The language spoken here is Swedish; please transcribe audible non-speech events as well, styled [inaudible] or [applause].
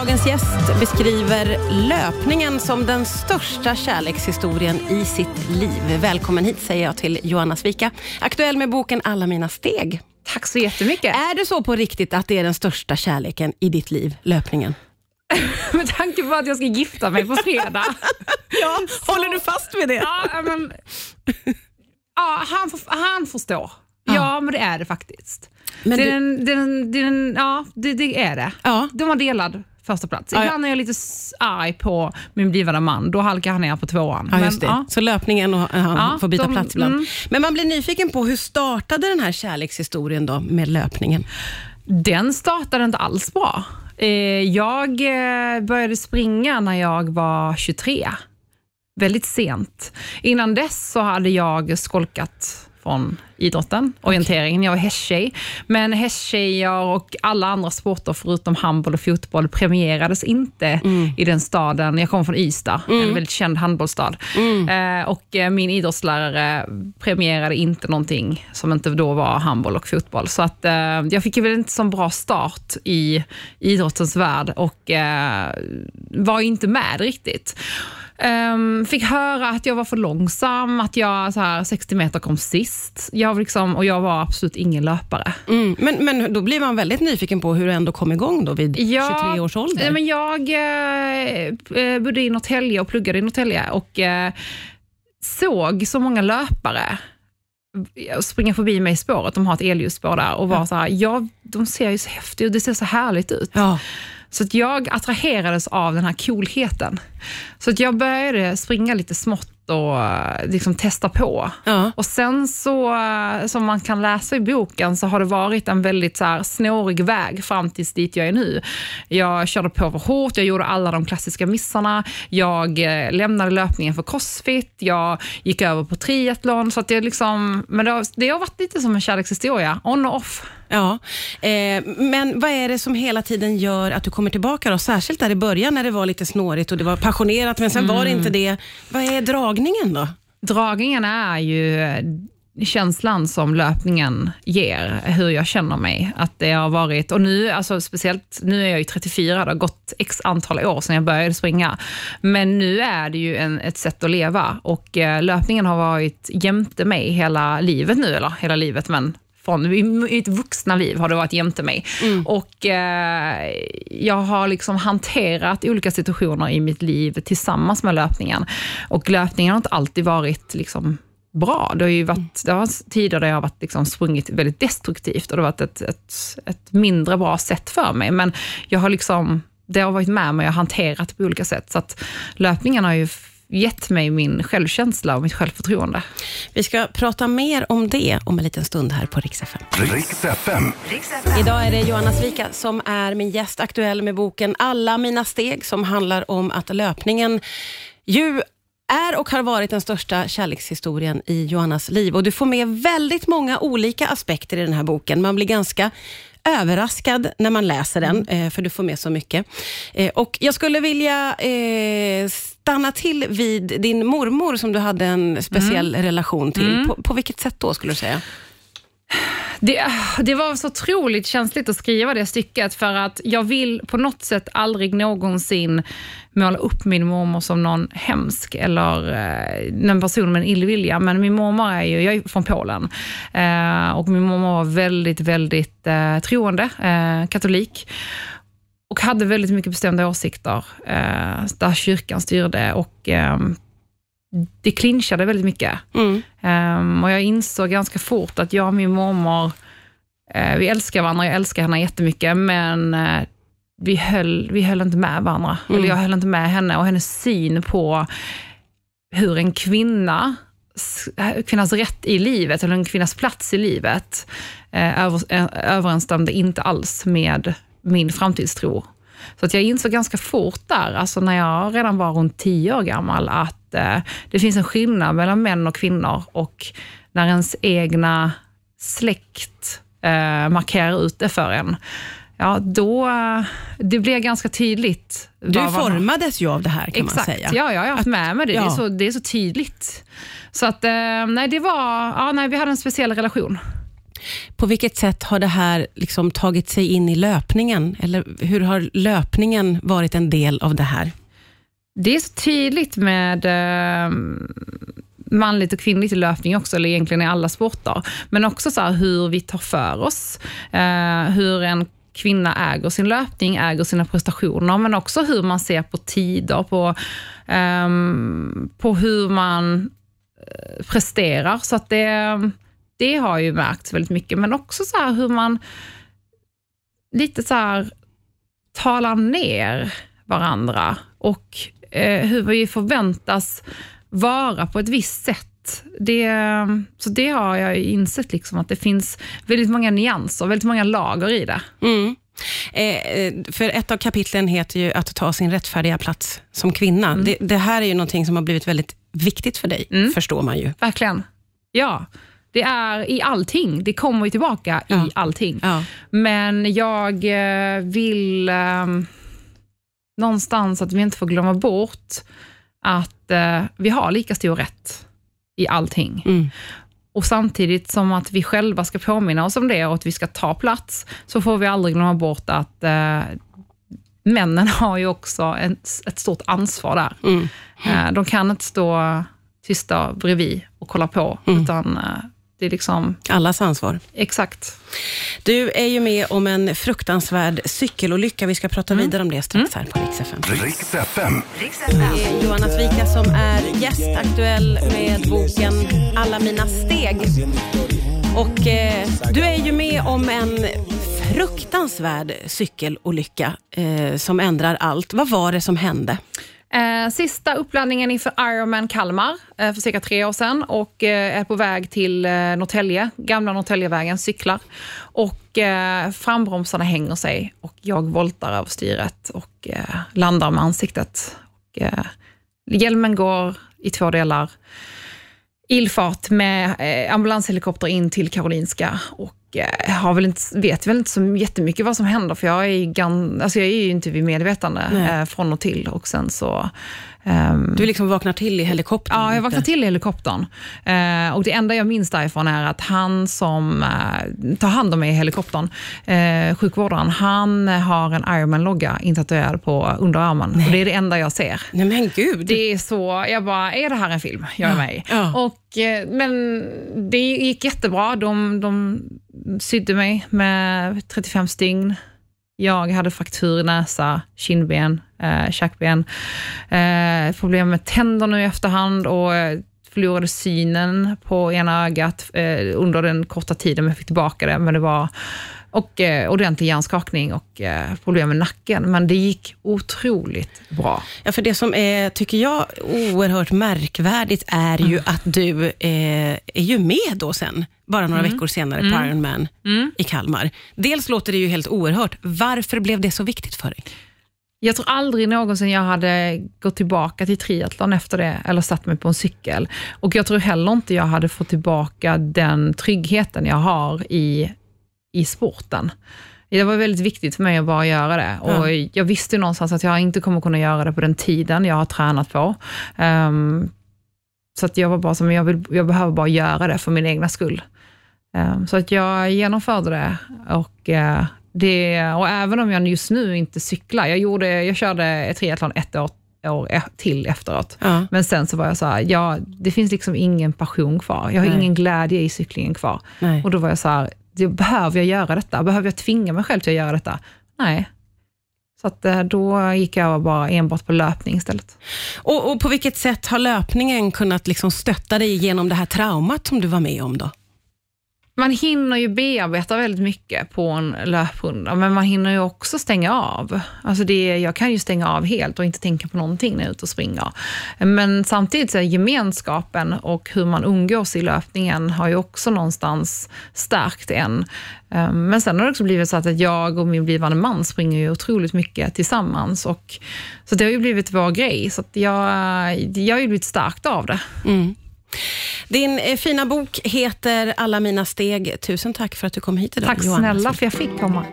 Dagens gäst beskriver löpningen som den största kärlekshistorien i sitt liv. Välkommen hit säger jag till Johanna Svika, aktuell med boken Alla mina steg. Tack så jättemycket. Är det så på riktigt att det är den största kärleken i ditt liv, löpningen? [laughs] Med tanke på att jag ska gifta mig på fredag. [laughs] ja, håller du fast vid det? Ja, men, ja han, han förstår. Ja. ja, men det är det faktiskt. Men det, du... den, den, den, ja, det, det, är det. Ja. De har delad första plats. Ibland ja, är jag lite arg på min blivande man, då halkar han ner på tvåan. Ja, det. Ja. Så löpningen och han ja, får byta de, plats ibland. Mm. Men man blir nyfiken på hur startade den här kärlekshistorien då med löpningen? Den startade inte alls bra. Eh, jag eh, började springa när jag var 23. Väldigt sent. Innan dess så hade jag skolkat från idrotten, orienteringen. Jag var hästtjej. Men hästtjejer och alla andra sporter förutom handboll och fotboll premierades inte mm. i den staden. Jag kommer från Ystad, mm. en väldigt känd handbollsstad. Mm. Eh, och eh, min idrottslärare premierade inte någonting som inte då var handboll och fotboll. Så att, eh, jag fick väl inte så bra start i idrottens värld och eh, var inte med riktigt. Um, fick höra att jag var för långsam, att jag så här, 60 meter kom sist. Jag liksom, och jag var absolut ingen löpare. Mm. Men, men då blir man väldigt nyfiken på hur du ändå kom igång då vid ja, 23 års ålder. Men jag eh, bodde i Norrtälje och pluggade i Norrtälje och eh, såg så många löpare springa förbi mig i spåret, de har ett elljusspår där och var ja. så här, ja, de ser ju så häftiga ut, det ser så härligt ut. Ja. Så att jag attraherades av den här coolheten. Så att jag började springa lite smått och eh, liksom testa på. Ja. Och sen så, eh, som man kan läsa i boken, så har det varit en väldigt så här snårig väg fram tills dit jag är nu. Jag körde på för hårt, jag gjorde alla de klassiska missarna. Jag eh, lämnade löpningen för crossfit, jag gick över på triathlon. Så att det, liksom, men det har, det har varit lite som en kärlekshistoria, on och off. Ja, eh, men vad är det som hela tiden gör att du kommer tillbaka då? Särskilt där i början när det var lite snårigt och det var passionerat, men sen mm. var det inte det. Vad är dragningen då? Dragningen är ju känslan som löpningen ger, hur jag känner mig. Att det har varit, och nu, alltså speciellt, nu är jag ju 34, det har gått x antal år sedan jag började springa. Men nu är det ju en, ett sätt att leva och eh, löpningen har varit jämte mig hela livet nu, eller hela livet, men från i mitt vuxna liv har det varit jämte mig. Mm. Och eh, Jag har liksom hanterat olika situationer i mitt liv tillsammans med löpningen. Och löpningen har inte alltid varit liksom bra. Det har ju varit det har tider där jag har varit liksom sprungit väldigt destruktivt och det har varit ett, ett, ett mindre bra sätt för mig. Men jag har liksom, det har varit med mig och hanterat på olika sätt. Så att löpningen har ju gett mig min självkänsla och mitt självförtroende. Vi ska prata mer om det om en liten stund här på Rix FM. Rix FM. Idag är det Johanna Svika som är min gäst, aktuell med boken Alla mina steg, som handlar om att löpningen ju är och har varit den största kärlekshistorien i Johannas liv. Och Du får med väldigt många olika aspekter i den här boken. Man blir ganska överraskad när man läser den, mm. Eh, för du får med så mycket. Eh, och Jag skulle vilja eh, stanna till vid din mormor, som du hade en speciell mm. relation till. Mm. På, på vilket sätt då, skulle du säga? Det, ah, det, var så otroligt känsligt att skriva det stycket för att jag vill på något sätt aldrig någonsin måla upp min mormor som någon hemsk eller eh, en person med en illvilja. Men min mormor är ju, jag är från Polen eh, och min mormor var väldigt, väldigt eh, troende, eh, katolik och hade väldigt mycket bestämda åsikter eh, där kyrkan styrde och eh, det clinchade väldigt mycket. Mm. Um, och jag insåg ganska fort att jag och min mormor, uh, vi älskar varandra, jag älskar henne jättemycket, men uh, vi, höll, vi höll inte med varandra. Mm. Eller jag höll inte med henne och hennes syn på hur en kvinna kvinnas rätt i livet, eller en kvinnas plats i livet, över, överensstämde inte alls med min framtidstro. Så att jag insåg ganska fort där, alltså när jag redan var runt tio år gammal, att eh, det finns en skillnad mellan män och kvinnor och när ens egna släkt eh, markerar ut det för en, ja då, det blir ganska tydligt. Du formades ju av det här kan Exakt, man säga. ja, jag har haft med mig det. Ja. Det, är så, det är så tydligt. Så att, eh, nej, det var, ja, nej, vi hade en speciell relation. På vilket sätt har det här liksom tagit sig in i löpningen? Eller hur har löpningen varit en del av det här? Det är så tydligt med eh, manligt och kvinnligt i löpning också, eller egentligen i alla sporter. Men också så hur vi tar för oss. Eh, hur en kvinna äger sin löpning, äger sina prestationer, men också hur man ser på tider, på, eh, på hur man eh, presterar. Så att det, det har ju märkts väldigt mycket, men också så hur man lite så här talar ner varandra och eh, hur vi förväntas vara på ett visst sätt. Det, så det har jag insett, liksom, att det finns väldigt många nyanser, väldigt många lager i det. Mm. Eh, för ett av kapitlen heter ju att ta sin rättfärdiga plats som kvinna. Mm. Det, det, här är ju någonting som har blivit väldigt viktigt för dig, mm. förstår man ju. Verkligen. Ja. Det är i allting. Det kommer ju tillbaka ja. i allting. Ja. Men jag eh, vill eh, någonstans att vi inte får glömma bort att eh, vi har lika stor rätt i allting. Mm. Och samtidigt som att vi själva ska påminna oss om det och att vi ska ta plats, så får vi aldrig glömma bort att eh, männen har ju också en, ett stort ansvar där. Mm. Eh, de kan inte stå tysta bredvid och kolla på, mm. utan eh, det är liksom... Allas ansvar. Exakt. Du är ju med om en fruktansvärd cykelolycka. Vi ska prata mm. vidare om det strax här på Rix FM. Rix FM. Det är Johanna Svika som är gästaktuell med boken Alla mina steg. Och eh, du är ju med om en fruktansvärd cykelolycka eh, som ändrar allt. Vad var det som hände? Eh, sista uppladdningen inför Ironman Kalmar eh, för cirka tre år sedan och eh, är på väg till eh, Norrtälje, gamla Norrtäljevägen, cyklar. Och eh, frambromsarna hänger sig och jag voltar över styret och eh, landar med ansiktet. Och, eh, hjälmen går i två delar. Ilfart med eh, ambulanshelikopter in till Karolinska och har väl inte, vet väl inte så jättemycket vad som händer, för jag är, gan, alltså jag är ju inte vid medvetande eh, från och till. Och sen så Um, du liksom vaknar till i helikoptern? Ja, jag vaknar till i helikoptern. Uh, och Det enda jag minns därifrån är att han som uh, tar hand om mig i helikoptern, uh, sjukvårdaren, han har en Ironman-logga intatuerad på underarmen. Och det är det enda jag ser. Nej men gud. Det är så, jag bara, är det här en film jag är med i? Ja. Och, men det gick jättebra. De, de sydde mig med 35 stygn. Jag hade fraktur i näsa, kindben, eh, käkben. Eh, problem med tänder nu i efterhand och eh, förlorade synen på ena ögat eh, under den korta tiden jag fick tillbaka det. Men det var och eh, ordentlig hjärnskakning och eh, problem med nacken. Men det gick otroligt bra. Ja, för det som är, tycker jag, oerhört märkvärdigt är ju mm. att du eh, är ju med då sen, bara några mm. veckor senare, mm. på Ironman mm. i Kalmar. Dels låter det ju helt oerhört. Varför blev det så viktigt för dig? Jag tror aldrig någonsin jag hade gått tillbaka till triathlon efter det, eller satt mig på en cykel. Och jag tror heller inte jag hade fått tillbaka den tryggheten jag har i i sporten. Det var väldigt viktigt för mig att bara göra det. Och ja. Jag visste någonstans att jag inte kommer kunna göra det på den tiden jag har tränat på. Um, så att jag var bara som, jag, vill, jag behöver bara göra det för min egna skull. Um, så att jag genomförde det. Och, uh, det. och även om jag just nu inte cyklar, jag, gjorde, jag körde ett triathlon ett år år e- till efteråt. Ja. Men sen så var jag så här, ja, det finns liksom ingen passion kvar. Jag har Nej. ingen glädje i cyklingen kvar. Nej. Och då var jag så här, behöver jag göra detta? Behöver jag tvinga mig själv till att göra detta? Nej. Så att eh, då gick jag bara enbart på löpning istället. Och, och på vilket sätt har löpningen kunnat liksom stötta dig genom det här traumat som du var med om då? Man hinner ju bearbeta väldigt mycket på en löprunda, men man hinner ju också stänga av. Alltså det, jag kan ju stänga av helt och inte tänka på någonting när jag är ute och springer. Men samtidigt så är gemenskapen och hur man umgås i löpningen har ju också någonstans stärkt en. Ehm, men sen har det också blivit så att jag och min blivande man springer ju otroligt mycket tillsammans. Och, så det har ju blivit vår grej. Så jag, jag har ju blivit stärkt av det. Mm. Din eh, fina bok heter Alla mina steg. Tusen tack för att du kom hit idag, Tack Johanna. snälla för jag fick komma.